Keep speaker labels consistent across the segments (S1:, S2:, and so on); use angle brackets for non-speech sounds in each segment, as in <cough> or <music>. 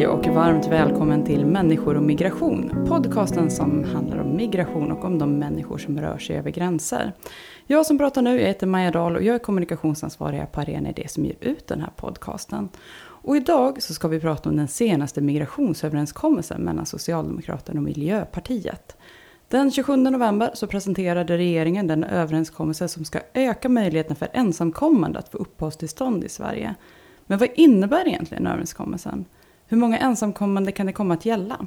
S1: Hej och varmt välkommen till Människor och migration. Podcasten som handlar om migration och om de människor som rör sig över gränser. Jag som pratar nu, jag heter Maja Dahl och jag är kommunikationsansvarig på Arena Idé som ger ut den här podcasten. Och idag så ska vi prata om den senaste migrationsöverenskommelsen mellan Socialdemokraterna och Miljöpartiet. Den 27 november så presenterade regeringen den överenskommelse som ska öka möjligheten för ensamkommande att få uppehållstillstånd i Sverige. Men vad innebär egentligen överenskommelsen? Hur många ensamkommande kan det komma att gälla?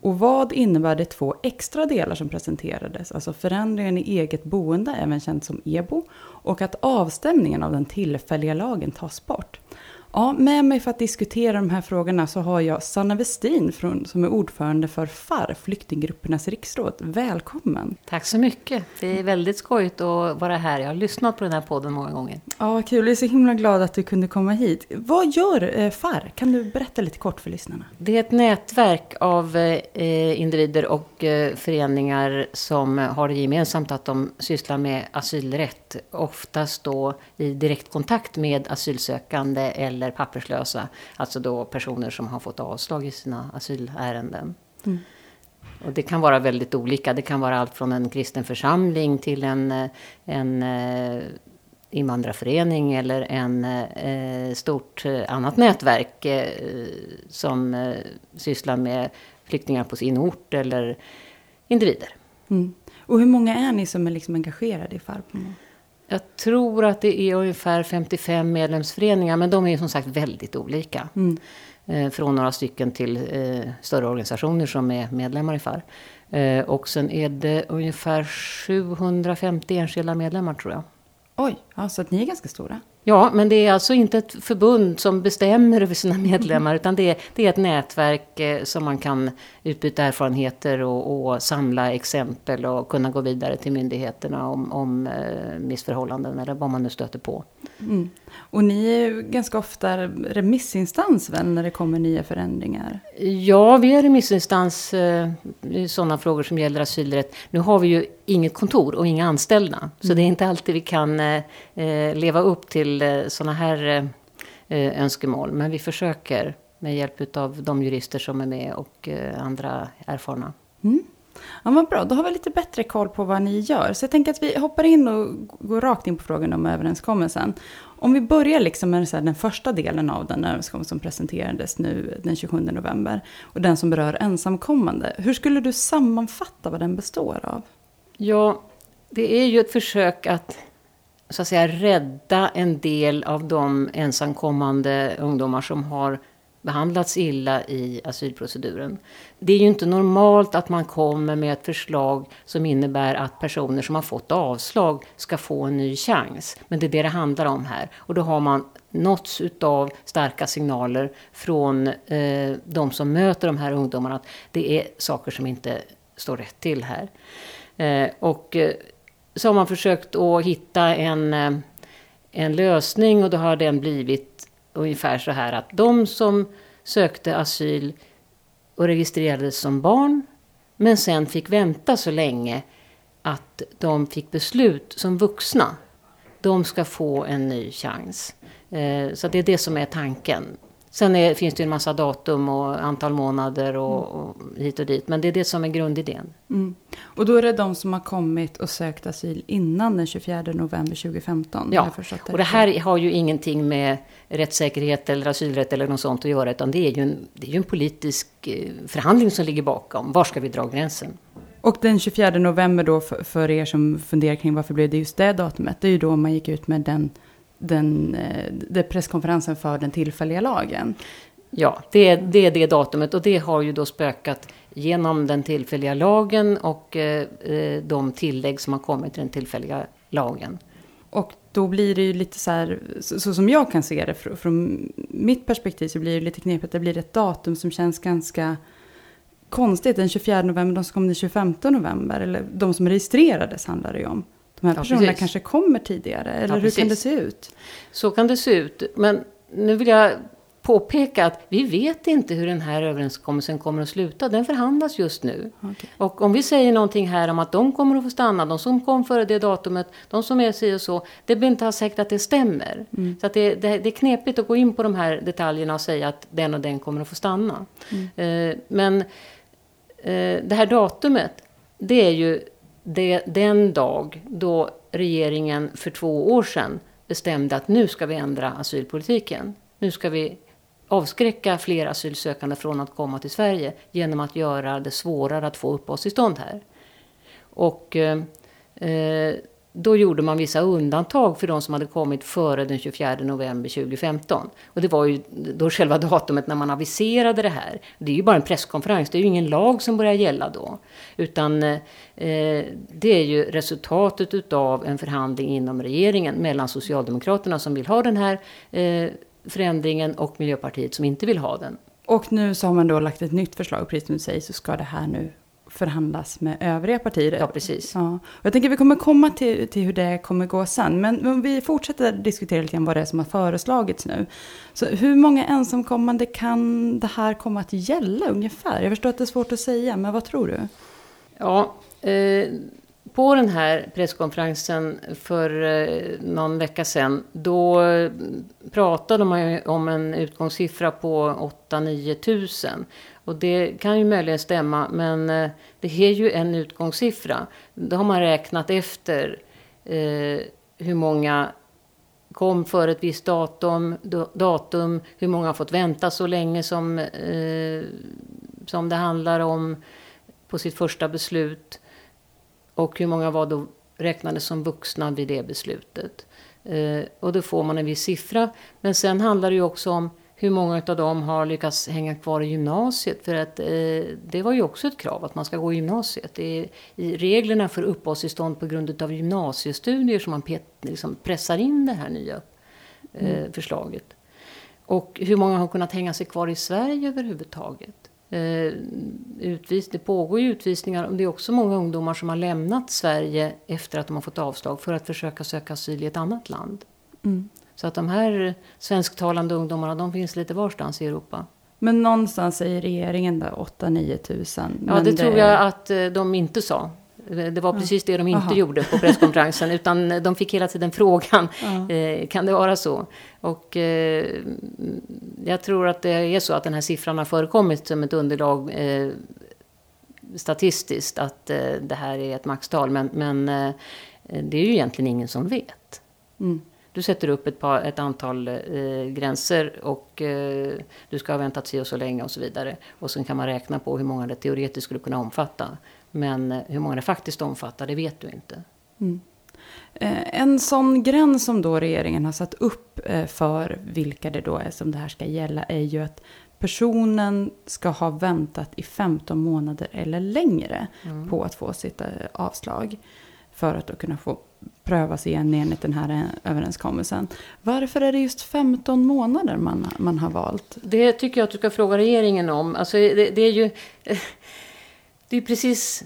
S1: Och vad innebär de två extra delar som presenterades, alltså förändringen i eget boende, även känt som EBO, och att avstämningen av den tillfälliga lagen tas bort? Ja, med mig för att diskutera de här frågorna så har jag Sanna Westin från, som är ordförande för FAR, Flyktinggruppernas riksråd. Välkommen!
S2: Tack så mycket! Det är väldigt skojigt att vara här. Jag har lyssnat på den här podden många gånger.
S1: Ja, kul. Jag är så himla glad att du kunde komma hit. Vad gör eh, FAR? Kan du berätta lite kort för lyssnarna?
S2: Det är ett nätverk av eh, individer och eh, föreningar som har det gemensamt att de sysslar med asylrätt. Oftast då i direktkontakt med asylsökande eller eller papperslösa. Alltså då personer som har fått avslag i sina asylärenden. Mm. Och det kan vara väldigt olika. Det kan vara allt från en kristen församling till en, en eh, invandrarförening eller en eh, stort eh, annat nätverk eh, som eh, sysslar med flyktingar på sin ort eller individer.
S1: Mm. Och hur många är ni som är liksom engagerade i Farpomo?
S2: Jag tror att det är ungefär 55 medlemsföreningar, men de är som sagt väldigt olika. Mm. Eh, från några stycken till eh, större organisationer som är medlemmar i FAR. Eh, och sen är det ungefär 750 enskilda medlemmar tror jag.
S1: Oj, ja, så att ni är ganska stora.
S2: Ja, men det är alltså inte ett förbund som bestämmer över sina medlemmar, utan det är, det är ett nätverk eh, som man kan utbyta erfarenheter och, och, samla exempel och kunna gå vidare till myndigheterna om, om eh, missförhållanden eller vad man nu stöter på.
S1: Mm. Och ni är ju ganska ofta remissinstans väl, när det kommer nya förändringar?
S2: Ja, vi är remissinstans eh, i sådana frågor som gäller asylrätt. Nu har vi ju inget kontor och inga anställda, så mm. det är inte alltid vi kan eh, eh leva upp till eh, sådana här eh, önskemål. Men vi försöker med hjälp av de jurister som är med och andra erfarna. Mm.
S1: Ja, vad bra, då har vi lite bättre koll på vad ni gör. Så jag tänker att vi hoppar in och går rakt in på frågan om överenskommelsen. Om vi börjar liksom med den första delen av den överenskommelse som presenterades nu den 27 november. Och den som berör ensamkommande. Hur skulle du sammanfatta vad den består av?
S2: Ja, det är ju ett försök att så att säga rädda en del av de ensamkommande ungdomar som har behandlats illa i asylproceduren. Det är ju inte normalt att man kommer med ett förslag som innebär att personer som har fått avslag ska få en ny chans. Men det är det det handlar om här. Och då har man nåtts av starka signaler från eh, de som möter de här ungdomarna att det är saker som inte står rätt till här. Eh, och eh, så har man försökt att hitta en, eh, en lösning och då har den blivit ungefär så här att de som sökte asyl och registrerades som barn men sen fick vänta så länge att de fick beslut som vuxna. De ska få en ny chans. Eh, så det är det som är tanken. Sen är, finns det ju en massa datum och antal månader och, och, hit och dit. Men det är det som är grundidén.
S1: Mm. Och då är det de som har kommit och sökt asyl innan den 24 november 2015?
S2: Ja, det. och det här har ju ingenting med rättssäkerhet eller asylrätt eller något sånt att göra. Utan det är ju en, det är ju en politisk eh, förhandling som ligger bakom. Var ska vi dra gränsen?
S1: Och den 24 november då, för, för er som funderar kring varför blev det just det datumet, det är ju då man gick ut med den den, eh, det presskonferensen för den tillfälliga lagen.
S2: Ja, det, det är det datumet och det har ju då spökat genom den tillfälliga lagen och eh, eh, de tillägg som har kommit till den tillfälliga lagen.
S1: Och då blir det ju lite så här, så, så som jag kan se det från, från, mitt perspektiv så blir det lite knepigt. Det blir ett datum som känns ganska konstigt. Den 24 november, de som kom den 25 november, eller de som registrerades handlar det ju om. De här
S2: Ja,
S1: personerna
S2: precis.
S1: kanske kommer tidigare? Eller
S2: Ja,
S1: hur kan det se ut?
S2: Så kan det se ut. Men nu vill jag påpeka att vi vet inte hur den här överenskommelsen kommer att sluta. Den förhandlas just nu.
S1: Okej.
S2: Och om vi säger någonting här om att de kommer att få stanna, de som kom före det datumet, de som är si och så, det blir inte säkert att det stämmer. Så att det, det, det är knepigt att gå in på de här detaljerna och säga att den och den kommer att få stanna. Eh, men eh, det här datumet, det är ju det, den dag då regeringen för två år sedan bestämde att nu ska vi ändra asylpolitiken. Nu ska vi avskräcka fler asylsökande från att komma till Sverige genom att göra det svårare att få uppehållstillstånd här. Och eh, eh då gjorde man vissa undantag för de som hade kommit före den 24 november 2015. Och det var ju då själva datumet när man aviserade det här. Det är ju bara en presskonferens, det är ju ingen lag som börjar gälla då. Utan eh, det är ju resultatet utav en förhandling inom regeringen mellan Socialdemokraterna som vill ha den här eh, förändringen och Miljöpartiet som inte vill ha den.
S1: Och nu så har man då lagt ett nytt förslag, precis som du säger, så ska det här nu förhandlas med övriga partier.
S2: Ja, precis.
S1: Ja. Och jag tänker att vi kommer komma till, till hur det kommer gå sen. Men om vi fortsätter diskutera lite grann vad det är som har föreslagits nu. Så hur många ensamkommande kan det här komma att gälla ungefär? Jag förstår att det är svårt att säga, men vad tror du?
S2: Ja, eh, på den här presskonferensen för eh, någon vecka sedan, då pratade man ju om en utgångssiffra på 8-9 tusen. Och det kan ju möjligen stämma, men eh, det är ju en utgångssiffra. Då har man räknat efter eh, hur många kom för ett visst datum, datum, hur många har fått vänta så länge som, eh, som det handlar om på sitt första beslut. Och hur många var då räknades som vuxna vid det beslutet. Eh, och då får man en viss siffra. Men sen handlar det ju också om hur många av dem har lyckats hänga kvar i gymnasiet. För att eh, det var ju också ett krav att man ska gå i gymnasiet. Det är i reglerna för uppehållstillstånd på grund av gymnasiestudier som man pet, liksom pressar in det här nya eh, förslaget. Och hur många har kunnat hänga sig kvar i Sverige överhuvudtaget? Eh, utvis, det pågår ju utvisningar och det är också många ungdomar som har lämnat Sverige efter att de har fått avslag för att försöka söka asyl i ett annat land.
S1: Mm.
S2: Så att de här svensktalande ungdomarna, de finns lite varstans i Europa.
S1: Men någonstans säger regeringen då 8-9 tusen.
S2: Ja,
S1: men
S2: det tror jag att eh, de inte sa. Det var precis det de inte
S1: Aha.
S2: gjorde på presskonferensen. <laughs> utan de fick hela tiden frågan, eh, kan det vara så? Och eh, jag tror att det är så att den här siffran har förekommit som ett underlag statistiskt. Att det här är ett maxtal. Men, men det är ju egentligen ingen som vet.
S1: Mm.
S2: Du sätter upp ett, par, ett antal eh, gränser och eh, du ska ha väntat sig och så länge och så vidare. Och sen kan man räkna på hur många det teoretiskt skulle kunna omfatta. Men eh, hur många det faktiskt omfattar, det vet du inte.
S1: Eh, En sån gräns som då regeringen har satt upp eh, för vilka det då är som det här ska gälla är ju att personen ska ha väntat i 15 månader eller längre
S2: Mm.
S1: på att få sitt avslag. För att då kunna få prövas igen enligt den här eh, överenskommelsen. Varför är det just 15 månader man, man har valt?
S2: Det tycker jag att du ska fråga regeringen om. Alltså det, det är ju det är precis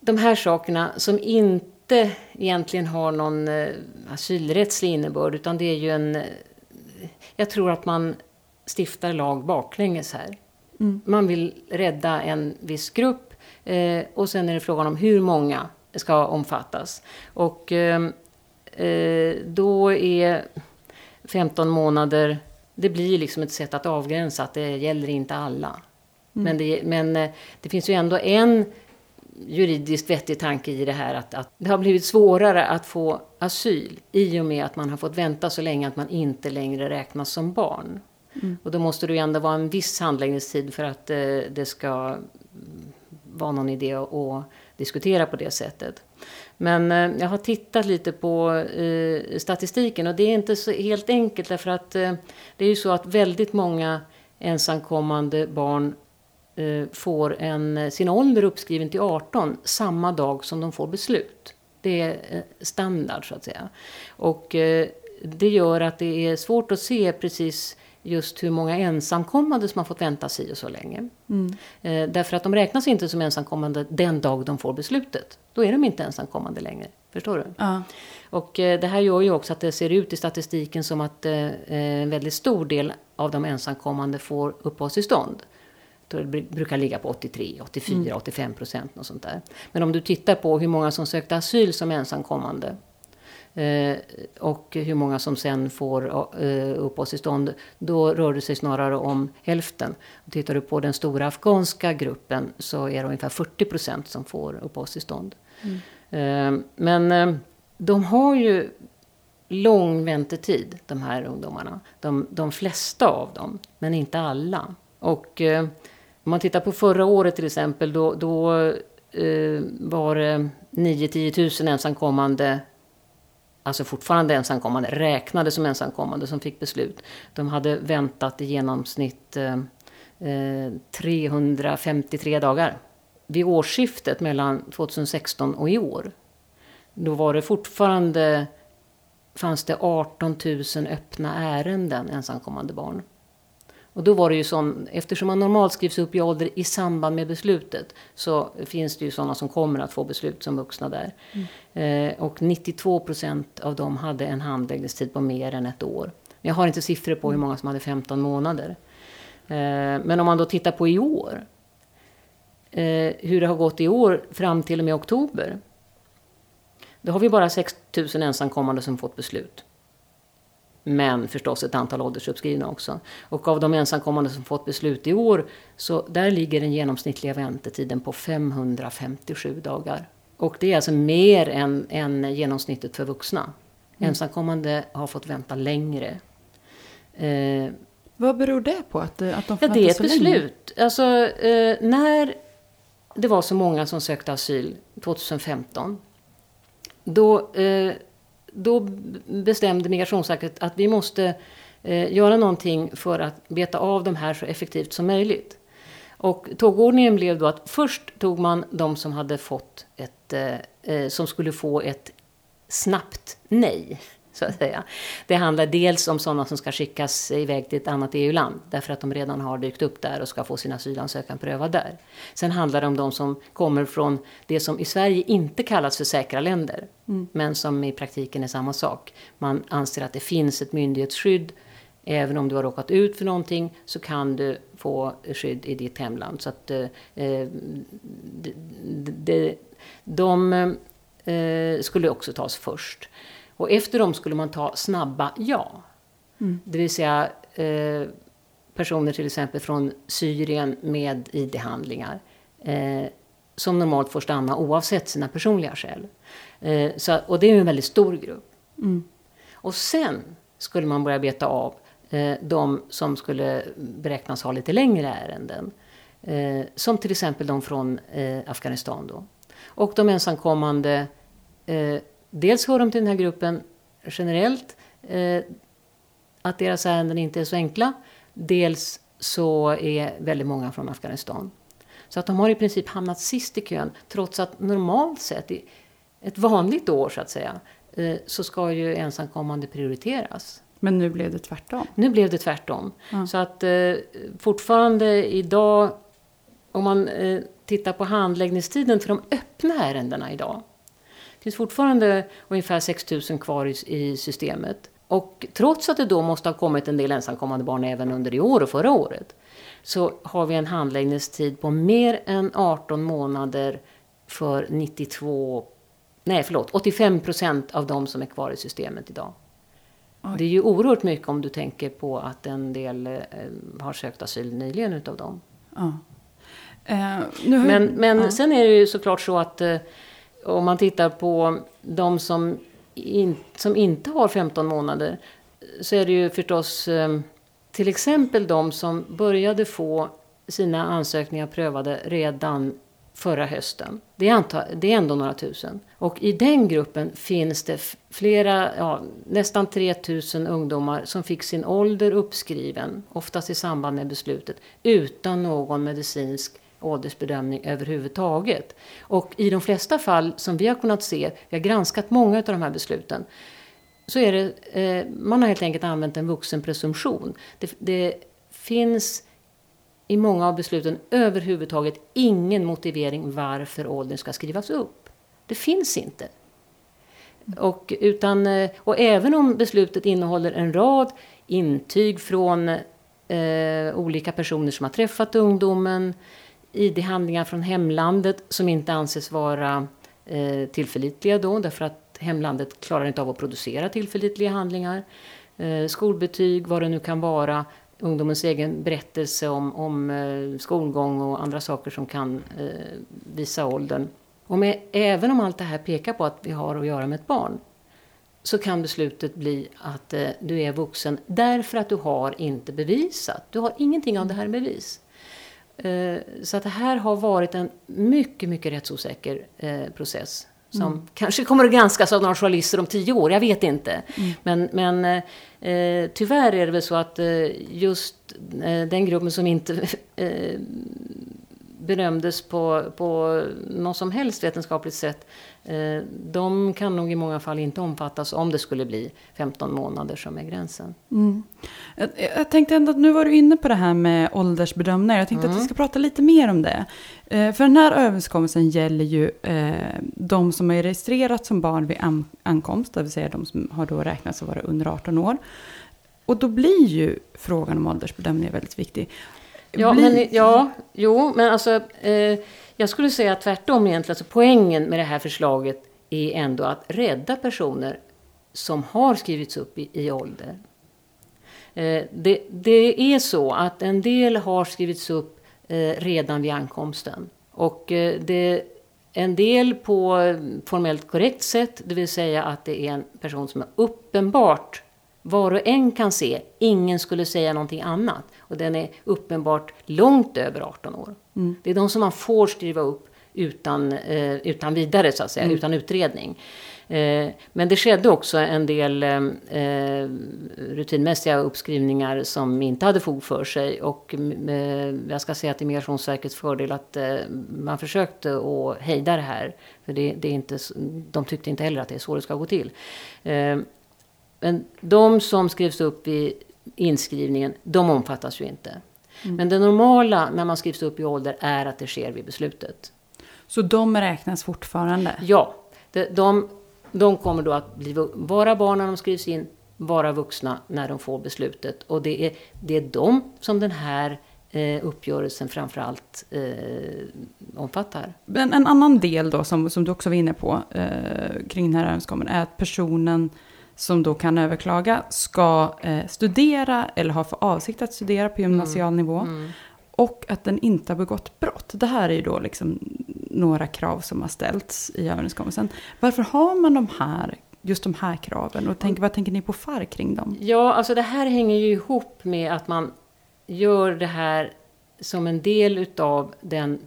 S2: de här sakerna som inte egentligen har någon eh, asylrättslig innebörd. Utan det är ju en... eh, Jag tror att man stiftar lag baklänges här. Man vill rädda en viss grupp eh, och sen är det frågan om hur många ska omfattas. Och eh, eh, då är 15 månader, det blir liksom ett sätt att avgränsa att det gäller inte alla. Men, det, men eh, det finns ju ändå en juridiskt vettig tanke i det här att, att det har blivit svårare att få asyl i och med att man har fått vänta så länge att man inte längre räknas som barn. Och då måste det ju ändå vara en viss handläggningstid för att eh, det ska mm, vara någon idé att, att diskutera på det sättet. Men eh, jag har tittat lite på eh, statistiken och det är inte så helt enkelt därför att eh, det är ju så att väldigt många ensamkommande barn eh, får en, eh, sin ålder uppskriven till 18 samma dag som de får beslut. Det är eh, standard så att säga. Och eh, det gör att det är svårt att se precis just hur många ensamkommande som har fått vänta si och så länge. Eh, därför att de räknas inte som ensamkommande den dag de får beslutet. Då är de inte ensamkommande längre. Förstår du?
S1: Ja.
S2: Och eh, det här gör ju också att det ser ut i statistiken som att eh, en väldigt stor del av de ensamkommande får uppehållstillstånd. Det brukar ligga på 83, 84, 85 procent och sånt där. Men om du tittar på hur många som sökte asyl som ensamkommande eh, och hur många som sen får eh, uppehållstillstånd, då rör det sig snarare om hälften. Tittar du på den stora afghanska gruppen så är det ungefär 40 procent som får uppehållstillstånd. Mm. Eh, men eh, de har ju lång väntetid, de här ungdomarna. De, de flesta av dem, men inte alla. Och eh, om man tittar på förra året till exempel, då, då eh, var det 9-10 000 ensamkommande alltså fortfarande ensamkommande, räknade som ensamkommande som fick beslut. De hade väntat i genomsnitt eh, eh 353 dagar. Vid årsskiftet mellan 2016 och i år, då var det fortfarande fanns det 18 000 öppna ärenden ensamkommande barn. Och då var det ju sån, eftersom man normalt skrivs upp i ålder i samband med beslutet så finns det ju sådana som kommer att få beslut som vuxna där. Mm. Eh, och 92 procent av dem hade en handläggningstid på mer än ett år. Jag har inte siffror på hur många som hade 15 månader. Eh, men om man då tittar på i år, eh, hur det har gått i år fram till och med oktober. Då har vi bara 6 000 ensamkommande som fått beslut. Men förstås ett antal åldersuppskrivna också. Och av de ensamkommande som fått beslut i år, så där ligger den genomsnittliga väntetiden på 557 dagar. Och det är alltså mer än, än genomsnittet för vuxna. Mm. Ensamkommande har fått vänta längre.
S1: Eh, Vad beror det på? Att, att de
S2: får ja, det är ett beslut. Alltså, eh, när det var så många som sökte asyl 2015, då eh, då bestämde Migrationsverket att vi måste eh, göra någonting för att beta av de här så effektivt som möjligt. Och tågordningen blev då att först tog man de som hade fått ett, eh, eh som skulle få ett snabbt nej så att säga. Det handlar dels om sådana som ska skickas iväg till ett annat EU-land därför att de redan har dykt upp där och ska få sin asylansökan prövad där. Sen handlar det om de som kommer från det som i Sverige inte kallas för säkra länder mm. men som i praktiken är samma sak. Man anser att det finns ett myndighetsskydd Även om du har råkat ut för någonting så kan du få skydd i ditt hemland. Så att eh, eh de, de, de eh, skulle också tas först. Och efter dem skulle man ta snabba ja. Mm. Det vill säga eh, personer till exempel från Syrien med ID-handlingar. Eh, som normalt får stanna oavsett sina personliga skäl. Eh, så, och det är en väldigt stor grupp. Mm. Och sen skulle man börja beta av eh, de som skulle beräknas ha lite längre ärenden. Eh, som till exempel de från eh, Afghanistan då. Och de ensamkommande eh, dels hör de till den här gruppen generellt, eh, att deras ärenden inte är så enkla. Dels så är väldigt många från Afghanistan. Så att de har i princip hamnat sist i kön, trots att normalt sett, i ett vanligt år så att säga, eh, så ska ju ensamkommande prioriteras.
S1: Men nu blev det tvärtom?
S2: Nu blev det tvärtom. Mm. Så att eh, fortfarande idag, om man eh, tittar på handläggningstiden för de öppna ärendena idag, finns fortfarande ungefär 6 000 kvar i, i systemet. Och trots att det då måste ha kommit en del ensamkommande barn även under i år och förra året, så har vi en handläggningstid på mer än 18 månader för 92, nej förlåt, 85 procent av de som är kvar i systemet idag. Oj. Det är ju oerhört mycket om du tänker på att en del eh, har sökt asyl nyligen utav dem. Ja. Eh, men men ja. sen är det ju såklart så att eh, om man tittar på de som, in, som inte har 15 månader så är det ju förstås ehm, till exempel de som började få sina ansökningar prövade redan förra hösten. Det är, anta, det är ändå några tusen. Och i den gruppen finns det flera, ja, nästan 3000 ungdomar som fick sin ålder uppskriven, oftast i samband med beslutet, utan någon medicinsk åldersbedömning överhuvudtaget. Och i de flesta fall som vi har kunnat se, vi har granskat många av de här besluten, så är det, eh, man har helt enkelt använt en vuxenpresumtion. Det, det finns i många av besluten överhuvudtaget ingen motivering varför åldern ska skrivas upp. Det finns inte. Och, utan, eh, och även om beslutet innehåller en rad intyg från eh, olika personer som har träffat ungdomen, ID-handlingar från hemlandet som inte anses vara eh, tillförlitliga då, därför att hemlandet klarar inte av att producera tillförlitliga handlingar. Eh, skolbetyg, vad det nu kan vara, ungdomens egen berättelse om, om eh, skolgång och andra saker som kan eh, visa åldern. Och med, även om allt det här pekar på att vi har att göra med ett barn så kan beslutet bli att eh, du är vuxen därför att du har inte bevisat. Du har ingenting av det här bevis. Eh, så att det här har varit en mycket, mycket rättsosäker eh, process. Som mm. kanske kommer att granskas av några journalister om tio år, jag vet inte. Mm. Men, men eh, tyvärr är det väl så att eh, just eh, den gruppen som inte <laughs> bedömdes på, på något som helst vetenskapligt sätt, eh, de kan nog i många fall inte omfattas om det skulle bli 15 månader som är gränsen.
S1: Mm. Jag, jag, tänkte ändå att nu var du inne på det här med åldersbedömningar. Jag tänkte mm. att vi ska prata lite mer om det. Eh, för den här överenskommelsen gäller ju eh, de som är registrerat som barn vid an ankomst, det vill säga de som har då räknats att vara under 18 år. Och då blir ju frågan om åldersbedömningar väldigt viktig.
S2: Ja, blir... men, ja jo, men alltså eh, jag skulle säga tvärtom egentligen. Alltså, poängen med det här förslaget är ändå att rädda personer som har skrivits upp i, i ålder. Eh, det, det, är så att en del har skrivits upp eh, redan vid ankomsten. Och eh, det, en del på formellt korrekt sätt, det vill säga att det är en person som är uppenbart var och en kan se, ingen skulle säga någonting annat. Och den är uppenbart långt över 18 år. Mm. Det är de som man får skriva upp utan, eh, utan vidare, så att säga, mm. utan utredning. Eh, men det skedde också en del eh, eh rutinmässiga uppskrivningar som inte hade fog för sig. Och eh, jag ska säga till Migrationsverkets fördel att eh, man försökte att hejda det här. För det, det, är inte, de tyckte inte heller att det är så det ska gå till. Men de som skrivs upp i inskrivningen, de omfattas ju inte. Mm. Men det normala när man skrivs upp i ålder är att det sker vid beslutet.
S1: Så de räknas fortfarande?
S2: Ja. De, de, de kommer då att bli, vara barn när de skrivs in, vara vuxna när de får beslutet. Och det är, det är de som den här eh, uppgörelsen framförallt eh, omfattar.
S1: Men en annan del då som, som du också var inne på eh, kring den här överenskommelsen är att personen som då kan överklaga ska eh, studera eller ha för avsikt att studera på gymnasial mm. nivå. Mm. Och att den inte har begått brott. Det här är ju då liksom några krav som har ställts i överenskommelsen. Varför har man de här, just de här kraven? Och tänk, vad tänker ni på FAR kring dem?
S2: Ja, alltså det här hänger ju ihop med att man gör det här som en del utav den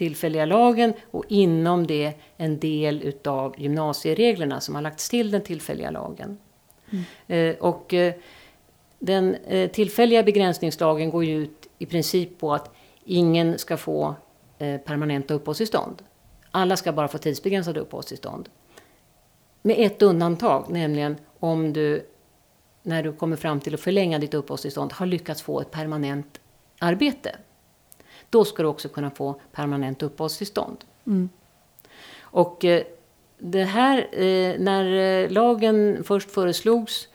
S2: tillfälliga lagen och inom det en del utav gymnasiereglerna som har lagts till den tillfälliga lagen. Mm. Eh, och eh, den eh, tillfälliga begränsningslagen går ju ut i princip på att ingen ska få permanenta uppehållstillstånd. Alla ska bara få tidsbegränsade uppehållstillstånd. Med ett undantag, nämligen om du när du kommer fram till att förlänga ditt uppehållstillstånd har lyckats få ett permanent arbete. Då ska du också kunna få permanent uppehållstillstånd. Mm. Och eh, det här, eh, när eh, lagen först föreslogs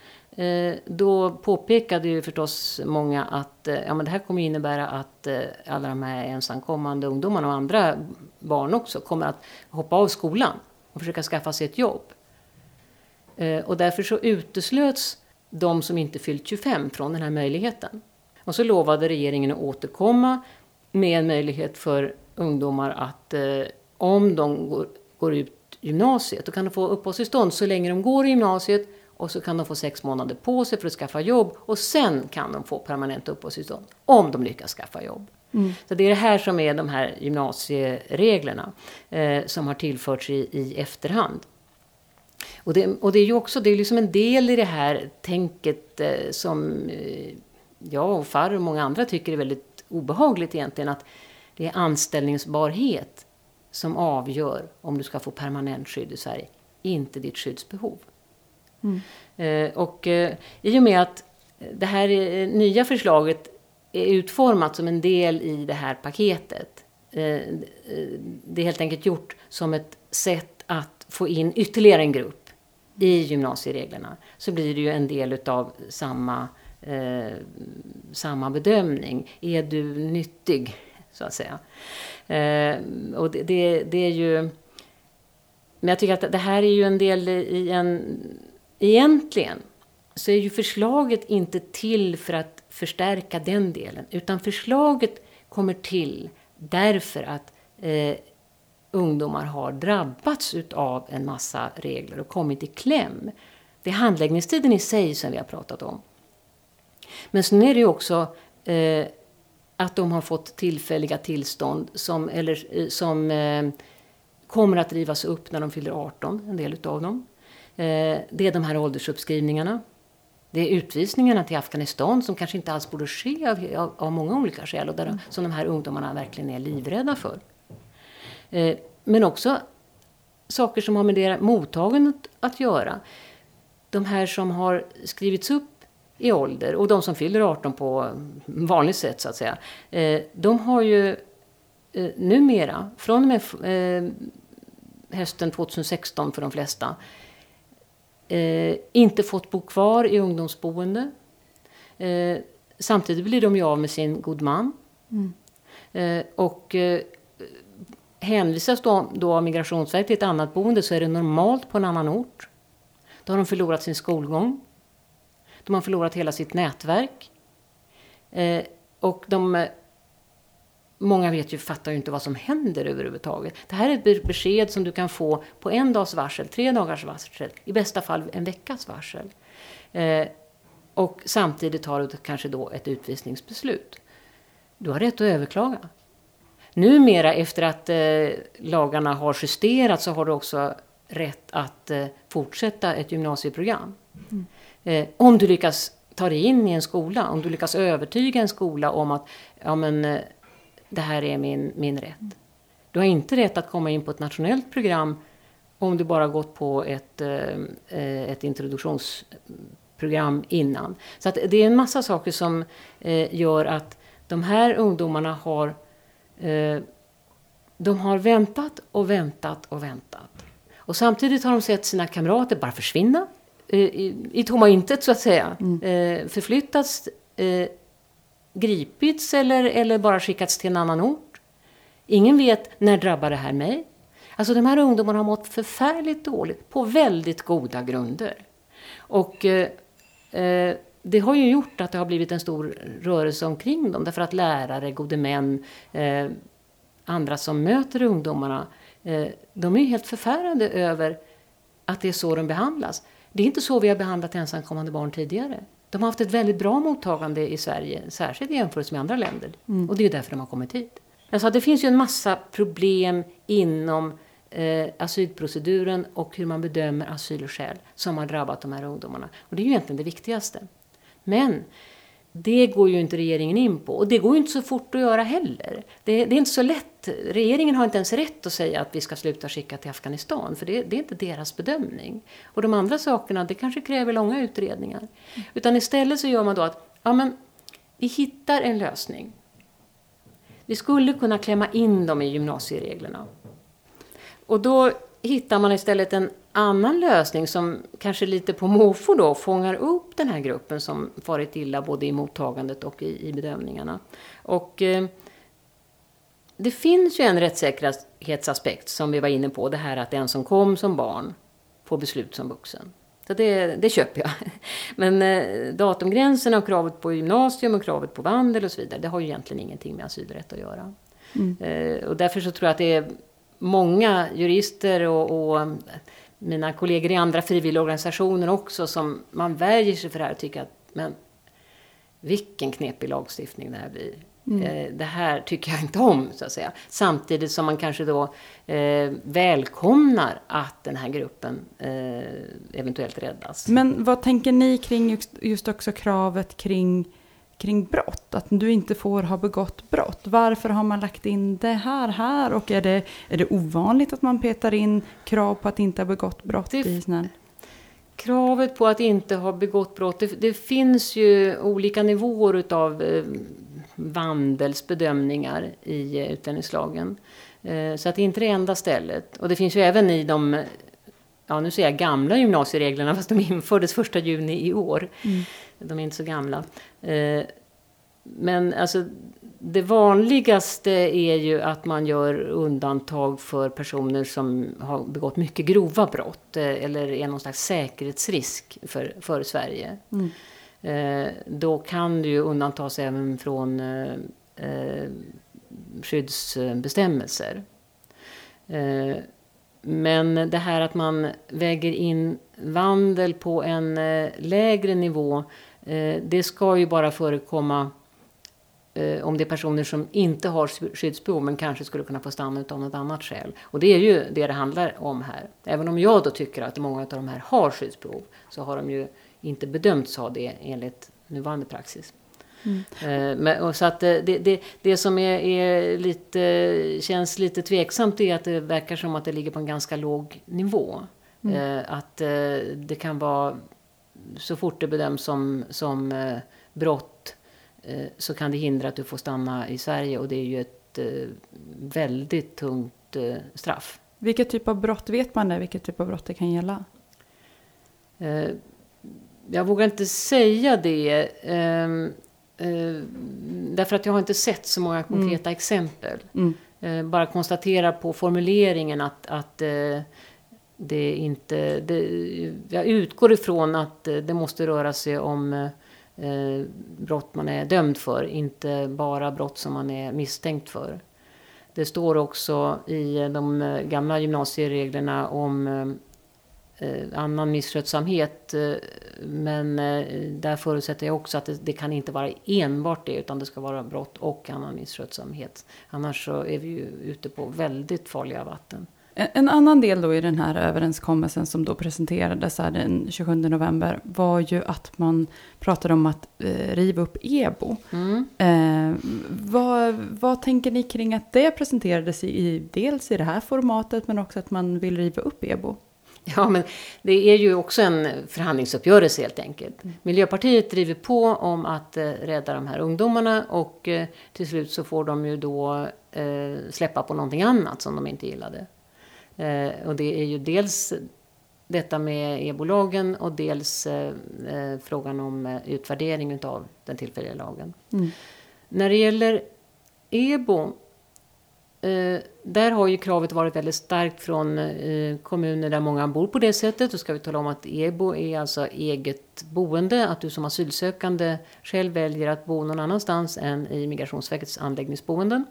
S2: då påpekade ju förstås många att ja, men det här kommer innebära att alla de här ensamkommande ungdomarna och andra barn också kommer att hoppa av skolan och försöka skaffa sig ett jobb. Och därför så uteslöts de som inte fyllt 25 från den här möjligheten. Och så lovade regeringen att återkomma med en möjlighet för ungdomar att eh, om de går, går ut gymnasiet, då kan de få uppehållstillstånd så länge de går i gymnasiet och så kan de få sex månader på sig för att skaffa jobb och sen kan de få permanent uppehållstillstånd om de lyckas skaffa jobb. Mm. Så det är det här som är de här gymnasiereglerna eh, som har tillförts i, i efterhand. Och det, och det är ju också det är liksom en del i det här tänket eh, som eh, jag och Farr och många andra tycker är väldigt obehagligt egentligen att det är anställningsbarhet som avgör om du ska få permanent skydd i Sverige, inte ditt skyddsbehov. Mm. Eh, och eh, i och med att det här eh, nya förslaget är utformat som en del i det här paketet. Eh, eh, det är helt enkelt gjort som ett sätt att få in ytterligare en grupp i gymnasiereglerna så blir det ju en del utav samma, eh, samma bedömning. Är du nyttig, så att säga? Eh, och det, det, det, är ju... Men jag tycker att det här är ju en del i en... Egentligen så är ju förslaget inte till för att förstärka den delen, utan förslaget kommer till därför att eh, ungdomar har drabbats av en massa regler och kommit i kläm. Det är handläggningstiden i sig som vi har pratat om. Men sen är det ju också eh, att de har fått tillfälliga tillstånd som, eller, eh, som eh, kommer att rivas upp när de fyller 18, en del utav dem. Eh, det är de här åldersuppskrivningarna. Det är utvisningarna till Afghanistan som kanske inte alls borde ske av, av, av många olika skäl och där, som de här ungdomarna verkligen är livrädda för. Eh, men också saker som har med det mottagandet att göra. De här som har skrivits upp i ålder och de som fyller 18 på vanligt sätt så att säga. Eh, de har ju eh, numera, från och med eh, hösten 2016 för de flesta, inte fått bo kvar i ungdomsboende. Samtidigt blir de ju av med sin god man. Mm. Och hänvisas då, då av Migrationsverket till ett annat boende så är det normalt på en annan ort. Då har de förlorat sin skolgång. De har förlorat hela sitt nätverk. Eh, och de, många vet ju, fattar ju inte vad som händer överhuvudtaget. Det här är ett besked som du kan få på en dags varsel, tre dagars varsel, i bästa fall en veckas varsel. Eh, och samtidigt har du kanske då ett utvisningsbeslut. Du har rätt att överklaga. Numera efter att eh, lagarna har justerats så har du också rätt att eh, fortsätta ett gymnasieprogram. Mm. Eh, om du lyckas ta dig in i en skola, om du lyckas övertyga en skola om att ja, men, eh, det här är min, min rätt. Du har inte rätt att komma in på ett nationellt program om du bara gått på ett, eh, eh, ett introduktionsprogram innan. Så att det är en massa saker som eh, gör att de här ungdomarna har Eh, de har väntat och väntat och väntat. Och samtidigt har de sett sina kamrater bara försvinna i, i tomma intet så att säga. Mm. Eh, förflyttats, gripits eller, eller bara skickats till en annan ort. Ingen vet när drabbar det här mig. Alltså de här ungdomarna har mått förfärligt dåligt på väldigt goda grunder. Och eh, det har ju gjort att det har blivit en stor rörelse omkring dem. Därför att lärare, gode män, eh, andra som möter ungdomarna, eh, de är ju helt förfärade över att det är så de behandlas. Det är inte så vi har behandlat ensamkommande barn tidigare. De har haft ett väldigt bra mottagande i Sverige, särskilt i jämförelse med andra länder. Mm. Och det är därför de har kommit hit. Alltså, det finns ju en massa problem inom eh, asylproceduren och hur man bedömer asylskäl som har drabbat de här ungdomarna. Och det är ju egentligen det viktigaste. Men det går ju inte regeringen in på. Och det går ju inte så fort att göra heller. Det, det, är inte så lätt. Regeringen har inte ens rätt att säga att vi ska sluta skicka till Afghanistan. För det, det är inte deras bedömning. Och de andra sakerna, det kanske kräver långa utredningar. Utan istället så gör man då att, ja men, vi hittar en lösning. Vi skulle kunna klämma in dem i gymnasiereglerna. Och då hittar man istället en annan lösning som kanske lite på måfå då fångar upp den här gruppen som farit illa både i mottagandet och i, i bedömningarna. Och eh, det finns ju en rättssäkerhetsaspekt som vi var inne på, det här att den som kom som barn får beslut som vuxen. Så det, det köper jag. <laughs> Men eh, datumgränserna och kravet på gymnasium och kravet på vandel och så vidare, det har ju egentligen ingenting med asylrätt att göra. Mm. Eh, och därför så tror jag att det är många jurister och, och mina kollegor i andra frivilligorganisationer också som man värjer sig för det här och tycker att men vilken knepig lagstiftning det här blir. Mm. Eh, det här tycker jag inte om, så att säga. Samtidigt som man kanske då eh, välkomnar att den här gruppen eh, eventuellt räddas.
S1: Men vad tänker ni kring just, just också kravet kring kring brott, att du inte får ha begått brott. Varför har man lagt in det här här och är det, är det ovanligt att man petar in krav på att inte ha begått brott det, i sån
S2: Kravet på att inte ha begått brott, det, det finns ju olika nivåer utav eh, vandelsbedömningar i eh, utlänningslagen. Eh, så att det är inte det enda stället. Och det finns ju även i de ja nu säger jag gamla gymnasiereglerna <laughs> fast de infördes första juni i år. Mm. De är inte så gamla. Eh, men alltså det vanligaste är ju att man gör undantag för personer som har begått mycket grova brott eh, eller är någon slags säkerhetsrisk för, för Sverige. Mm. Eh, då kan det ju undantas även från skyddsbestämmelser. Men det här att man väger in vandel på en lägre nivå, det ska ju bara förekomma eh, om det är personer som inte har skyddsbehov men kanske skulle kunna få stanna av något annat skäl. Och det är ju det det handlar om här. Även om jag då tycker att många av de här har skyddsbehov så har de ju inte bedömts ha det enligt nuvarande praxis. Mm. Eh, men, och så att det, det, det som är, är, lite, känns lite tveksamt är att det verkar som att det ligger på en ganska låg nivå. Mm. Eh, att eh, det kan vara så fort det bedöms som, som eh, brott Eh, så kan det hindra att du får stanna i Sverige och det är ju ett eh, väldigt tungt eh, straff.
S1: Vilket typ av brott vet man det? Vilket typ av brott det kan gälla?
S2: Jag vågar inte säga det. Ehm, därför att jag har inte sett så många konkreta mm. exempel. Mm. Bara konstatera på formuleringen att, att det inte... Det, jag utgår ifrån att eh, det måste röra sig om eh, eh, brott man är dömd för, inte bara brott som man är misstänkt för. Det står också i eh, de gamla gymnasiereglerna om eh, annan misskötsamhet. Eh, men eh, där förutsätter jag också att det, det, kan inte vara enbart det utan det ska vara brott och annan misskötsamhet. Annars så är vi ju ute på väldigt farliga vatten.
S1: En annan del då i den här överenskommelsen som då presenterades här den 27 november var ju att man pratade om att eh, riva upp EBO. Mm. Eh, vad, vad tänker ni kring att det presenterades i, i, dels i det här formatet men också att man vill riva upp EBO?
S2: Ja, men det är ju också en förhandlingsuppgörelse helt enkelt. Mm. Miljöpartiet driver på om att eh, rädda de här ungdomarna och eh, till slut så får de ju då eh, släppa på någonting annat som de inte gillade. Eh, och det är ju dels detta med ebolagen och dels eh, eh frågan om eh, utvärdering av den tillfälliga lagen. Mm. När det gäller EBO, eh, där har ju kravet varit väldigt starkt från eh, kommuner där många bor på det sättet. Då ska vi tala om att EBO är alltså eget boende, att du som asylsökande själv väljer att bo någon annanstans än i Migrationsverkets anläggningsboenden.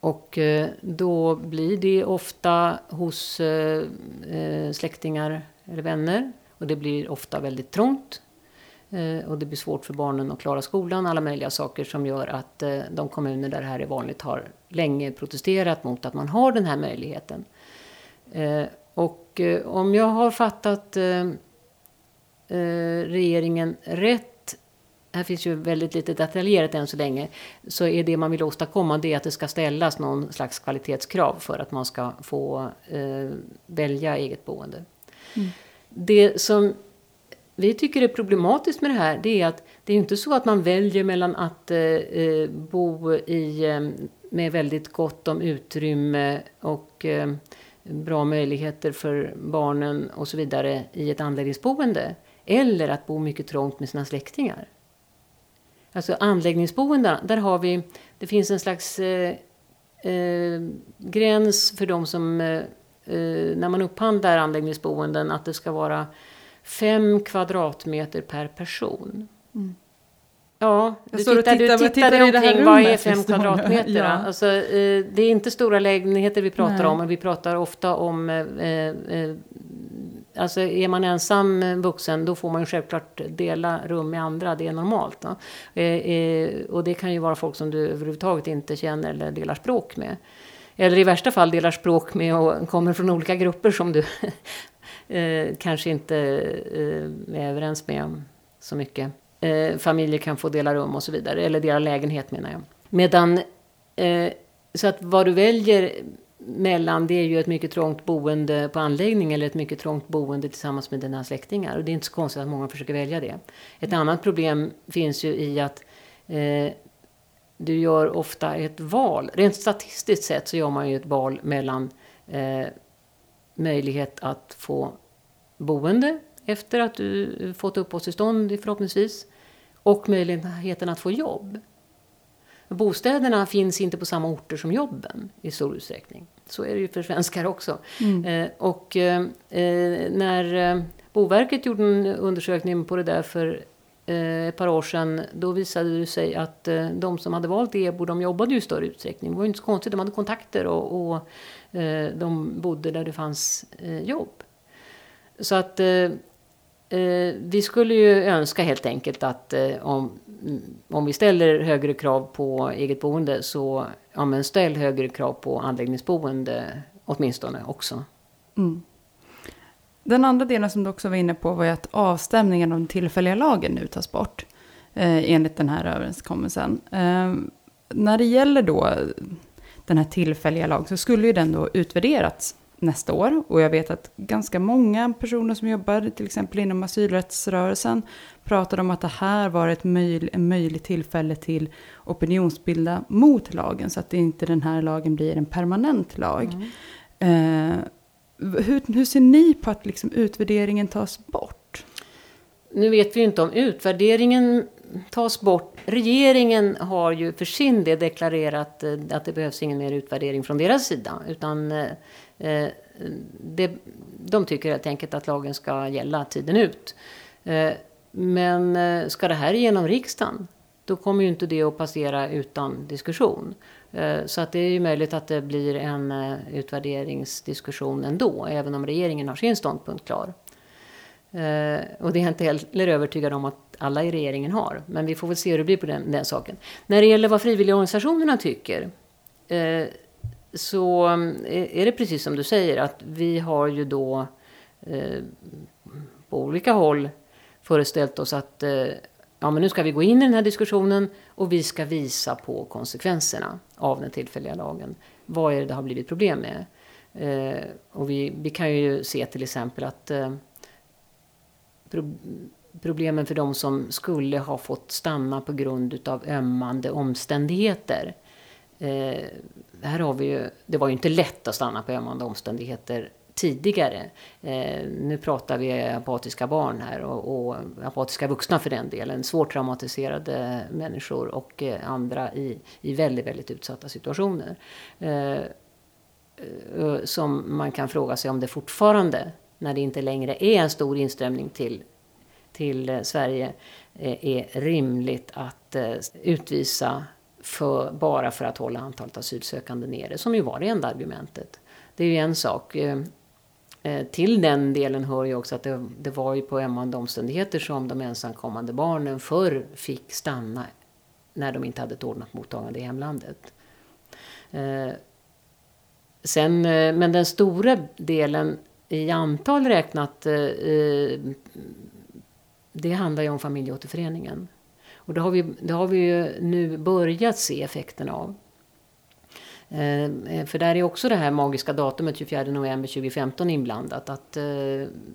S2: Och eh, då blir det ofta hos eh, eh, släktingar eller vänner. Och det blir ofta väldigt trångt. Och det blir svårt för barnen att klara skolan. Alla möjliga saker som gör att de kommuner där det här är vanligt har länge protesterat mot att man har den här möjligheten. Och om jag har fattat regeringen rätt här finns ju väldigt lite detaljerat än så länge, så är det man vill åstadkomma det att det ska ställas någon slags kvalitetskrav för att man ska få eh, välja eget boende. Mm. Det som vi tycker är problematiskt med det här, det är att det är inte så att man väljer mellan att eh, eh bo i, eh, med väldigt gott om utrymme och eh, bra möjligheter för barnen och så vidare i ett anläggningsboende, eller att bo mycket trångt med sina släktingar. Alltså anläggningsboendena, där har vi, det finns en slags eh, eh, gräns för de som, eh, eh, när man upphandlar anläggningsboenden, att det ska vara fem kvadratmeter per person. Mm. Ja, du tittar, tittar, du tittar, tittar omkring, vad är fem kvadratmeter? ja. alltså, eh, det är inte stora lägenheter vi pratar Nej. om, men vi pratar ofta om eh, Alltså är man ensam vuxen då får man ju självklart dela rum med andra, det är normalt. Eh, eh, och det kan ju vara folk som du överhuvudtaget inte känner eller delar språk med. Eller i värsta fall delar språk med och kommer från olika grupper som du <laughs> eh, kanske inte eh, är överens med så mycket. Eh, familjer kan få dela rum och så vidare, eller dela lägenhet menar jag. Medan, eh, så att vad du väljer mellan, det är ju ett mycket trångt boende på anläggning eller ett mycket trångt boende tillsammans med dina släktingar. Och det är inte så konstigt att många försöker välja det. Ett annat problem finns ju i att eh, du gör ofta ett val. Rent statistiskt sett så gör man ju ett val mellan eh, möjlighet att få boende efter att du fått uppehållstillstånd förhoppningsvis. Och möjligheten att få jobb. Bostäderna finns inte på samma orter som jobben i stor utsträckning. Så är det ju för svenskar också. Mm. Eh, och eh, eh när eh, Boverket gjorde en undersökning på det där för eh, ett par år sedan. Då visade det sig att de som hade valt EBO, de jobbade ju i större utsträckning. Det var ju inte så konstigt, de hade kontakter och, och de bodde där det fanns jobb. Så att vi skulle ju önska helt enkelt att om, om vi ställer högre krav på eget boende så ja, men ställ högre krav på anläggningsboende åtminstone också. Mm.
S1: Den andra delen som du också var inne på var ju att avstämningen av den tillfälliga lagen nu tas bort. Eh, enligt den här överenskommelsen. Eh, när det gäller då den här tillfälliga lagen så skulle ju den då utvärderats nästa år. Och jag vet att ganska många personer som jobbar till exempel inom asylrättsrörelsen pratade om att det här var ett möj, möjligt tillfälle till opinionsbilda mot lagen så att inte den här lagen blir en permanent lag. Mm. Eh, hur, hur, ser ni på att liksom utvärderingen tas bort?
S2: Nu vet vi inte om utvärderingen tas bort. Regeringen har ju för sin del deklarerat eh, att det behövs ingen mer utvärdering från deras sida. Utan Eh, Eh, det, de tycker helt enkelt att lagen ska gälla tiden ut. Eh, men eh, ska det här igenom riksdagen, då kommer ju inte det att passera utan diskussion. Eh, så att det är ju möjligt att det blir en eh, utvärderingsdiskussion ändå, även om regeringen har sin ståndpunkt klar. Och det är jag inte heller övertygad om att alla i regeringen har. Men vi får väl se hur det blir på den, den saken. När det gäller vad frivilligorganisationerna tycker så eh, är det precis som du säger att vi har ju då eh, på olika håll föreställt oss att eh, ja, men nu ska vi gå in i den här diskussionen och vi ska visa på konsekvenserna av den tillfälliga lagen. Vad är det det har blivit problem med? Eh, och vi, vi kan ju se till exempel att eh, pro problemen för de som skulle ha fått stanna på grund av ömmande omständigheter Eh, här har vi ju, det var ju inte lätt att stanna på ömmande omständigheter tidigare. Eh, nu pratar vi apatiska barn här och, och, apatiska vuxna för den delen. Svårt traumatiserade människor och eh, andra i, i väldigt, väldigt utsatta situationer. Eh, eh som man kan fråga sig om det fortfarande, när det inte längre är en stor inströmning till, till eh, Sverige, eh, är rimligt att eh, utvisa för, bara för att hålla antalet asylsökande nere, som ju var det enda argumentet. Det är ju en sak. Eh, eh, till den delen hör ju också att det, det var ju på ömmande omständigheter som de ensamkommande barnen förr fick stanna när de inte hade ett ordnat mottagande i hemlandet. Eh, sen, men den stora delen i antal räknat, det handlar ju om familjeåterföreningen. Och det har vi, det har vi ju nu börjat se effekterna av. Eh, för där är också det här magiska datumet 24 november 2015 inblandat. Att eh,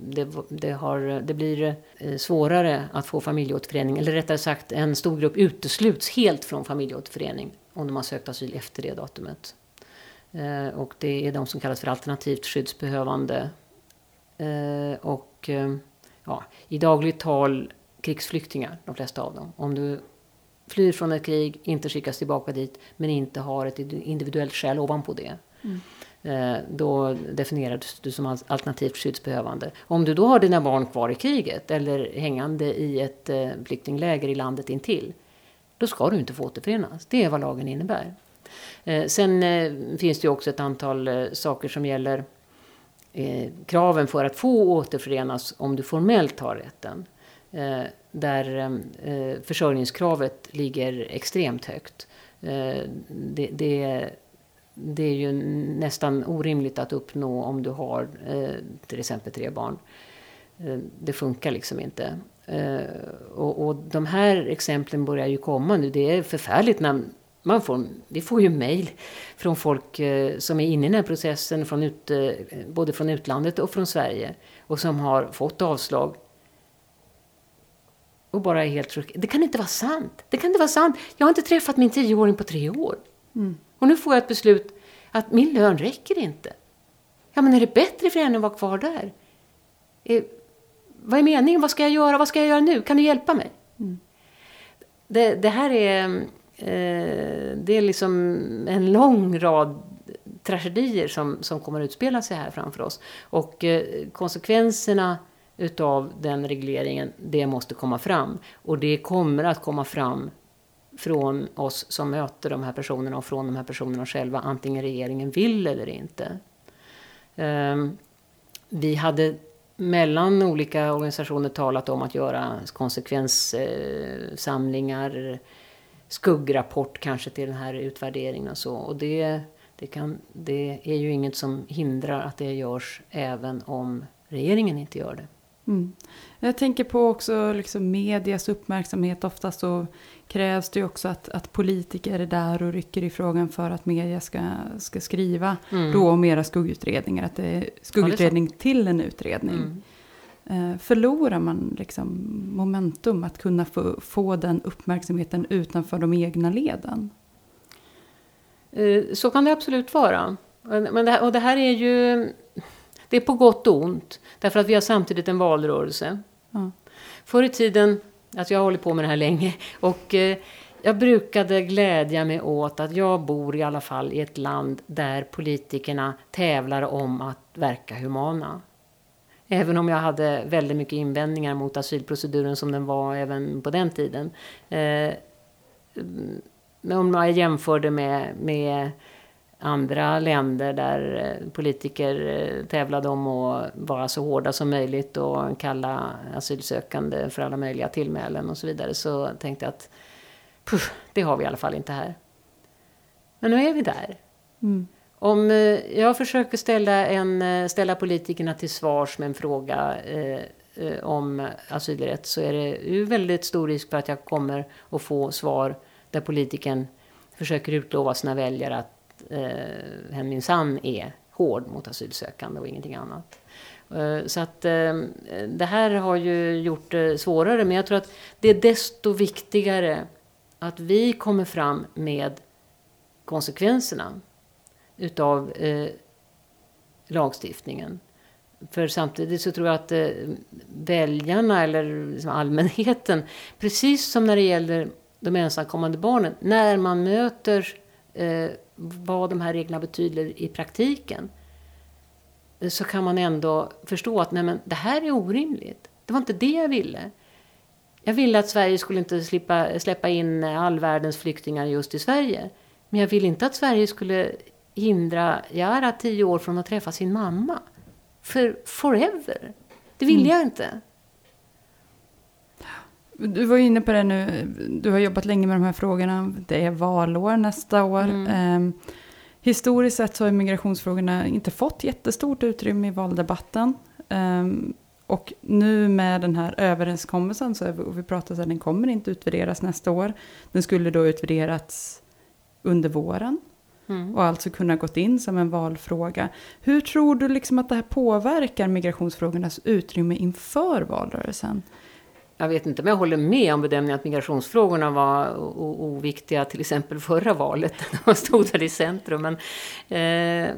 S2: det, det, har, det blir eh, svårare att få familjeåterförening. Eller rättare sagt, en stor grupp utesluts helt från familjeåterförening om de har sökt asyl efter det datumet. Eh, och det är de som kallas för alternativt skyddsbehövande. Eh, och eh, ja, i dagligt tal krigsflyktingar, de flesta av dem. Om du flyr från ett krig, inte skickas tillbaka dit, men inte har ett individuellt skäl ovanpå det. Mm. Eh, då definieras du som alternativt skyddsbehövande. Om du då har dina barn kvar i kriget eller hängande i ett eh, flyktingläger i landet intill, då ska du inte få återförenas. Det är vad lagen innebär. Eh, sen finns det ju också ett antal saker som gäller kraven för att få återförenas om du formellt har rätten. Där ehm, eh, försörjningskravet ligger extremt högt. Eh, det, det, det, är ju nästan orimligt att uppnå om du har eh, till exempel tre barn. Eh, det funkar liksom inte. Eh, och, och de här exemplen börjar ju komma nu. Det är förfärligt när man får, vi får ju mejl från folk som är inne i den här processen, från ut, både från utlandet och från Sverige, och som har fått avslag och bara är helt chockad. Det kan inte vara sant. Det kan inte vara sant. Jag har inte träffat min tioåring på tre år. Mm. Och nu får jag ett beslut att min lön räcker inte. Ja, men är det bättre för henne att vara kvar där? Eh, vad är meningen? Vad ska jag göra? Vad ska jag göra nu? Kan du hjälpa mig? Mm. Det, det, här är, eh, det är liksom en lång rad tragedier som, som kommer att utspela sig här framför oss. Och eh, konsekvenserna utav den regleringen, det måste komma fram. Och det kommer att komma fram från oss som möter de här personerna och från de här personerna själva, antingen regeringen vill eller inte. Ehm, vi hade mellan olika organisationer talat om att göra konsekvenssamlingar, skuggrapport kanske till den här utvärderingen och så. Och det, det, kan, det är ju inget som hindrar att det görs även om regeringen inte gör det.
S1: Mm. Jag tänker på också liksom medias uppmärksamhet. Ofta så krävs det ju också att, att politiker är där och rycker i frågan för att media ska, ska skriva mm. då om era skuggutredningar. Att det är skuggutredning ja, till en utredning. Mm. Eh, förlorar man liksom momentum att kunna få, få den uppmärksamheten utanför de egna leden?
S2: Eh, så kan det absolut vara. Men det, och det här är ju det är på gott och ont. Därför att vi har samtidigt en valrörelse. Mm. Förr i tiden, alltså jag har hållit på med det här länge, och eh, jag brukade glädja mig åt att jag bor i alla fall i ett land där politikerna tävlar om att verka humana. Även om jag hade väldigt mycket invändningar mot asylproceduren som den var även på den tiden. Eh, om jag jämförde med, med andra länder där eh, politiker eh, tävlade om att vara så hårda som möjligt och kalla asylsökande för alla möjliga tillmälen och så vidare så tänkte jag att puff, det har vi i alla fall inte här. Men nu är vi där. Mm. Om eh, jag försöker ställa, en, ställa politikerna till svars med en fråga eh, om asylrätt så är det ju väldigt stor risk för att jag kommer att få svar där politikern försöker utlova sina väljare att eh, hen minsann är hård mot asylsökande och ingenting annat. Eh, så att eh, det här har ju gjort det svårare, men jag tror att det är desto viktigare att vi kommer fram med konsekvenserna utav eh, lagstiftningen. För samtidigt så tror jag att eh, väljarna eller liksom allmänheten, precis som när det gäller de ensamkommande barnen, när man möter eh, vad de här reglerna betyder i praktiken så kan man ändå förstå att nej men, det här är orimligt. Det var inte det jag ville. Jag ville att Sverige skulle inte slippa, släppa in all världens flyktingar just i Sverige. Men jag ville inte att Sverige skulle hindra Jara tio år från att träffa sin mamma. För forever. Det ville mm. jag inte.
S1: Du var inne på det nu, du har jobbat länge med de här frågorna. Det är valår nästa år. Mm. Eh, historiskt sett så har migrationsfrågorna inte fått jättestort utrymme i valdebatten. Eh, och nu med den här överenskommelsen, så vi pratat om att den kommer inte utvärderas nästa år. Den skulle då utvärderats under våren. Mm. Och alltså kunna gått in som en valfråga. Hur tror du liksom att det här påverkar migrationsfrågornas utrymme inför valrörelsen?
S2: Jag vet inte om jag håller med om bedömningen att migrationsfrågorna var oviktiga till exempel förra valet. <laughs> De stod där i centrum. Men eh,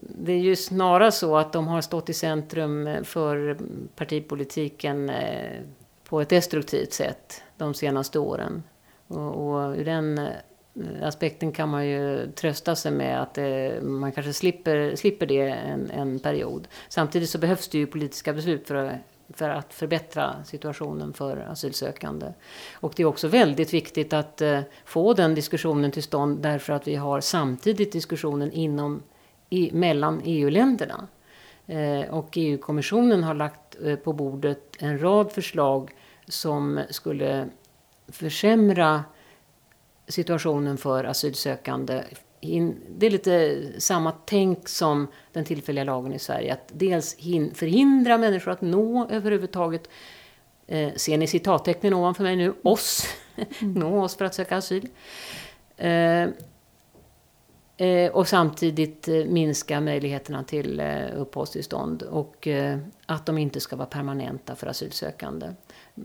S2: det är ju snarare så att de har stått i centrum för partipolitiken eh, på ett destruktivt sätt de senaste åren. Och, och ur den eh, aspekten kan man ju trösta sig med att det, man kanske slipper, slipper det en, en period. Samtidigt så behövs det ju politiska beslut för att för att förbättra situationen för asylsökande. Och det är också väldigt viktigt att eh, få den diskussionen till stånd därför att vi har samtidigt diskussionen inom, i, mellan EU-länderna. Eh, och EU-kommissionen har lagt eh, på bordet en rad förslag som skulle försämra situationen för asylsökande det är lite samma tänk som den tillfälliga lagen i Sverige. Att dels hin, förhindra människor att nå överhuvudtaget, eh, ser ni citattecknen ovanför mig nu, oss, mm. <laughs> nå oss för att söka asyl. Eh, och samtidigt eh, minska möjligheterna till eh, uppehållstillstånd och eh, att de inte ska vara permanenta för asylsökande.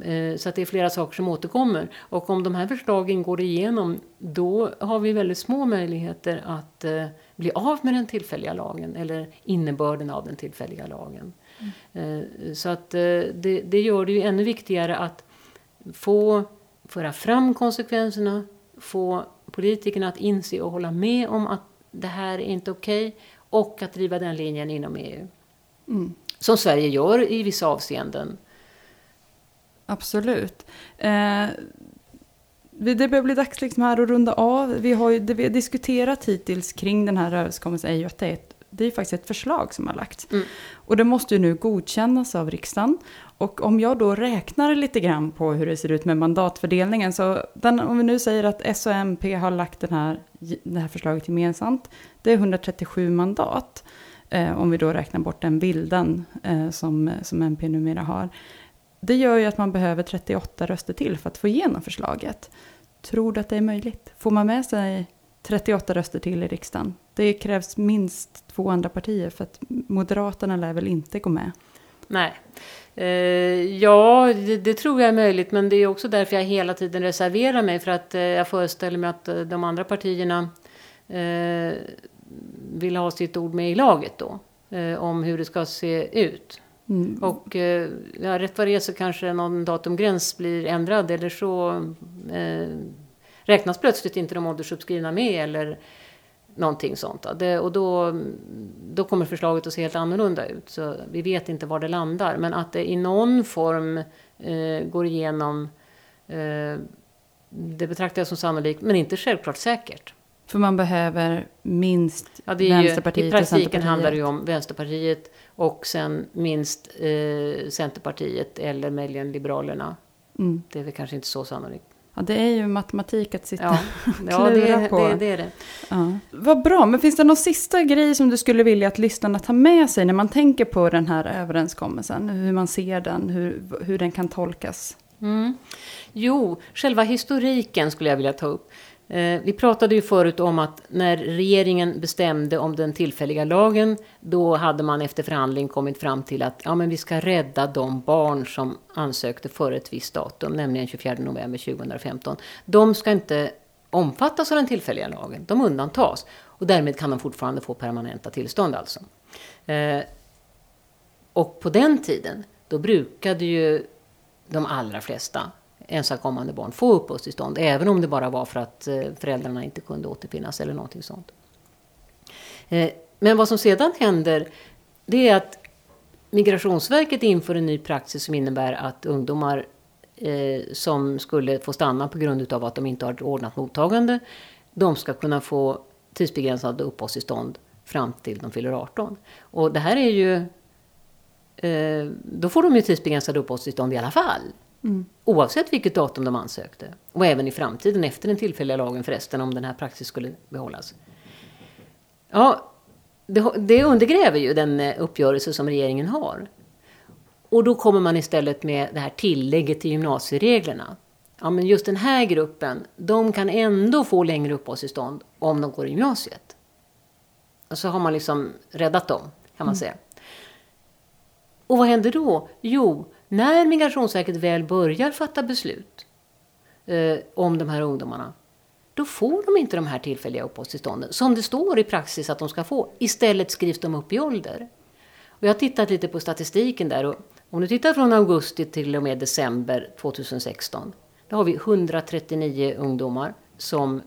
S2: Eh, så det är flera saker som återkommer. Och om de här förslagen går igenom då har vi väldigt små möjligheter att eh, bli av med den tillfälliga lagen eller innebörden av den tillfälliga lagen. Mm. Så att det, det gör det ju ännu viktigare att få föra fram konsekvenserna, få politikerna att inse och hålla med om att det här är inte okej okay, och att driva den linjen inom EU. Mm. Som Sverige gör i vissa avseenden.
S1: Absolut. Eh, det börjar bli dags liksom här att runda av. Vi har ju, det vi har diskuterat hittills kring den här överenskommelsen är ju att det är, ett, det är faktiskt ett förslag som har lagts. Mm. Och det måste ju nu godkännas av riksdagen. Och om jag då räknar lite grann på hur det ser ut med mandatfördelningen, så den, om vi nu säger att S och MP har lagt den här, det här förslaget gemensamt, det är 137 mandat. Eh, om vi då räknar bort den bilden eh, som, som MP numera har. Det gör ju att man behöver 38 röster till för att få igenom förslaget. Tror du att det är möjligt? Får man med sig 38 röster till i riksdagen? Det krävs minst två andra partier för att Moderaterna lär väl inte gå med.
S2: Nej. Eh, ja, det, det, tror jag är möjligt, men det är också därför jag hela tiden reserverar mig för att eh, jag föreställer mig att eh, de andra partierna eh, vill ha sitt ord med i laget då, eh, om hur det ska se ut. Mm. Och eh, ja, rätt vad det är så kanske någon datumgräns blir ändrad eller så eh, räknas plötsligt inte de åldersuppskrivna med eller någonting sånt. Det, och då, då kommer förslaget att se helt annorlunda ut. Så vi vet inte var det landar. Men att det i någon form eh, går igenom, eh, det betraktar jag som sannolikt, men inte självklart säkert.
S1: För man behöver minst ja, det är Vänsterpartiet
S2: ju, I praktiken handlar det ju om Vänsterpartiet och sen minst eh, Centerpartiet eller möjligen Liberalerna. Mm. Det är väl kanske inte så sannolikt.
S1: Ja, det är ju matematik att sitta
S2: ja. <laughs>
S1: och
S2: ja, det, på. Det, det är det.
S1: Ja. Vad bra, men finns det någon sista grej som du skulle vilja att lyssnarna tar med sig när man tänker på den här överenskommelsen? Hur man ser den, hur, hur den kan tolkas?
S2: Mm. Jo, själva historiken skulle jag vilja ta upp. Eh, vi pratade ju förut om att när regeringen bestämde om den tillfälliga lagen, då hade man efter förhandling kommit fram till att ja, men vi ska rädda de barn som ansökte före ett visst datum, nämligen 24 november 2015. De ska inte omfattas av den tillfälliga lagen, de undantas. Och därmed kan de fortfarande få permanenta tillstånd alltså. Eh, och på den tiden, då brukade ju de allra flesta ensamkommande barn få uppehållstillstånd, även om det bara var för att eh, föräldrarna inte kunde återfinnas eller någonting sånt. Eh, men vad som sedan händer, det är att Migrationsverket inför en ny praxis som innebär att ungdomar eh, som skulle få stanna på grund av att de inte har ordnat mottagande, de ska kunna få tidsbegränsade uppehållstillstånd fram till de fyller 18. Och det här är ju... då får de ju tidsbegränsade uppehållstillstånd i alla fall. Mm. Oavsett vilket datum de ansökte. Och även i framtiden efter den tillfälliga lagen förresten, om den här praxis skulle behållas. Ja, det, det undergräver ju den eh, uppgörelse som regeringen har. Och då kommer man istället med det här tillägget till gymnasiereglerna. Ja, men just den här gruppen, de kan ändå få längre uppehållstillstånd om de går i gymnasiet. Och så har man liksom räddat dem, kan man mm. säga. Och vad händer då? Jo, när Migrationsverket väl börjar fatta beslut eh, om de här ungdomarna, då får de inte de här tillfälliga uppehållstillstånden som det står i praxis att de ska få. Istället skrivs de upp i ålder. Och jag har tittat lite på statistiken där och om du tittar från augusti till och med december 2016, då har vi 139 ungdomar som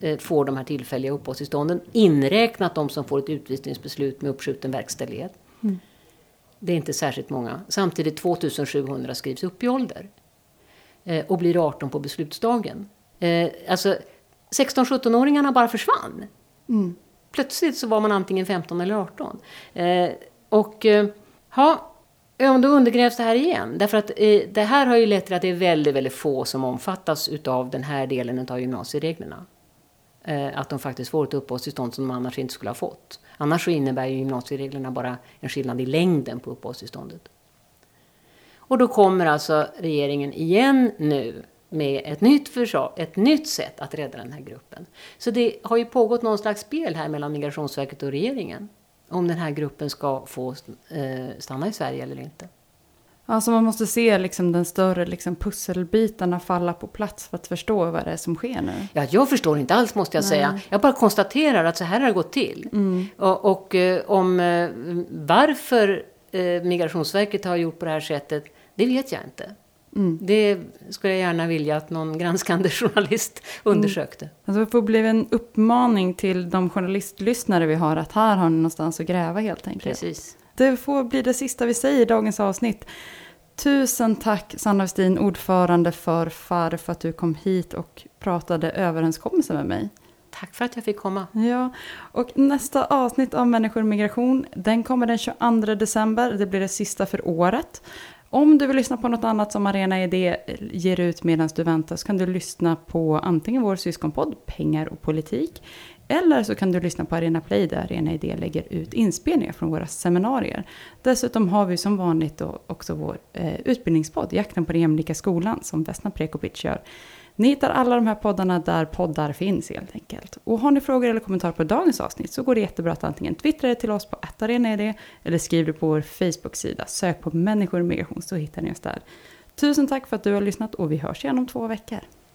S2: eh, får de här tillfälliga uppehållstillstånden, inräknat de som får ett utvisningsbeslut med uppskjuten verkställighet. Det är inte särskilt många. Samtidigt 2700 skrivs upp i ålder. Eh, och blir 18 på beslutsdagen. Eh, alltså 16-17-åringarna bara försvann. Mm. Plötsligt så var man antingen 15 eller 18. Eh, och ja, då undergrävs det här igen. Därför att det här har ju lett till att det är väldigt, väldigt få som omfattas utav den här delen av gymnasiereglerna. Att de faktiskt får ett uppehållstillstånd som de annars inte skulle ha fått. Annars så innebär ju gymnasiereglerna bara en skillnad i längden på uppehållstillståndet. Och då kommer alltså regeringen igen nu med ett nytt, försvar, ett nytt sätt att rädda den här gruppen. Så det har ju pågått någon slags spel här mellan Migrationsverket och regeringen. Om den här gruppen ska få eh, stanna i Sverige eller inte.
S1: Alltså man måste se liksom den större liksom pusselbitarna falla på plats för att förstå vad det är som sker nu.
S2: Ja, jag förstår inte alls måste jag Nej. säga. Jag bara konstaterar att så här har det gått till. Mm. Och, och eh, om eh, varför eh, Migrationsverket har gjort på det här sättet, det vet jag inte. Mm. Det skulle jag gärna vilja att någon granskande <laughs> journalist undersökte. Mm.
S1: Alltså det får bli en uppmaning till de journalistlyssnare vi har att här har ni någonstans att gräva helt enkelt.
S2: Precis.
S1: Det får bli det sista vi säger i dagens avsnitt. Tusen tack Sanna Westin, ordförande för FAR, för att du kom hit och pratade överenskommelsen med mig.
S2: Tack för att jag fick komma.
S1: Ja, och nästa avsnitt av Människor och migration, den kommer den 22 december. Det blir det sista för året. Om du vill lyssna på något annat som Arena Idé ger ut medan du väntar så kan du lyssna på antingen vår syskonpodd Pengar och politik eller så kan du lyssna på Arena Play där Arena Idé lägger ut inspelningar från våra seminarier. Dessutom har vi som vanligt då också vår eh, utbildningspodd Jakten på den jämlika skolan som Vesna Prekopic gör. Ni hittar alla de här poddarna där poddar finns helt enkelt. Och har ni frågor eller kommentarer på dagens avsnitt så går det jättebra att antingen twittra det till oss på attarenaid eller skriv det på vår Facebook-sida. Sök på människor och migration så hittar ni oss där. Tusen tack för att du har lyssnat och vi hörs igen om två veckor.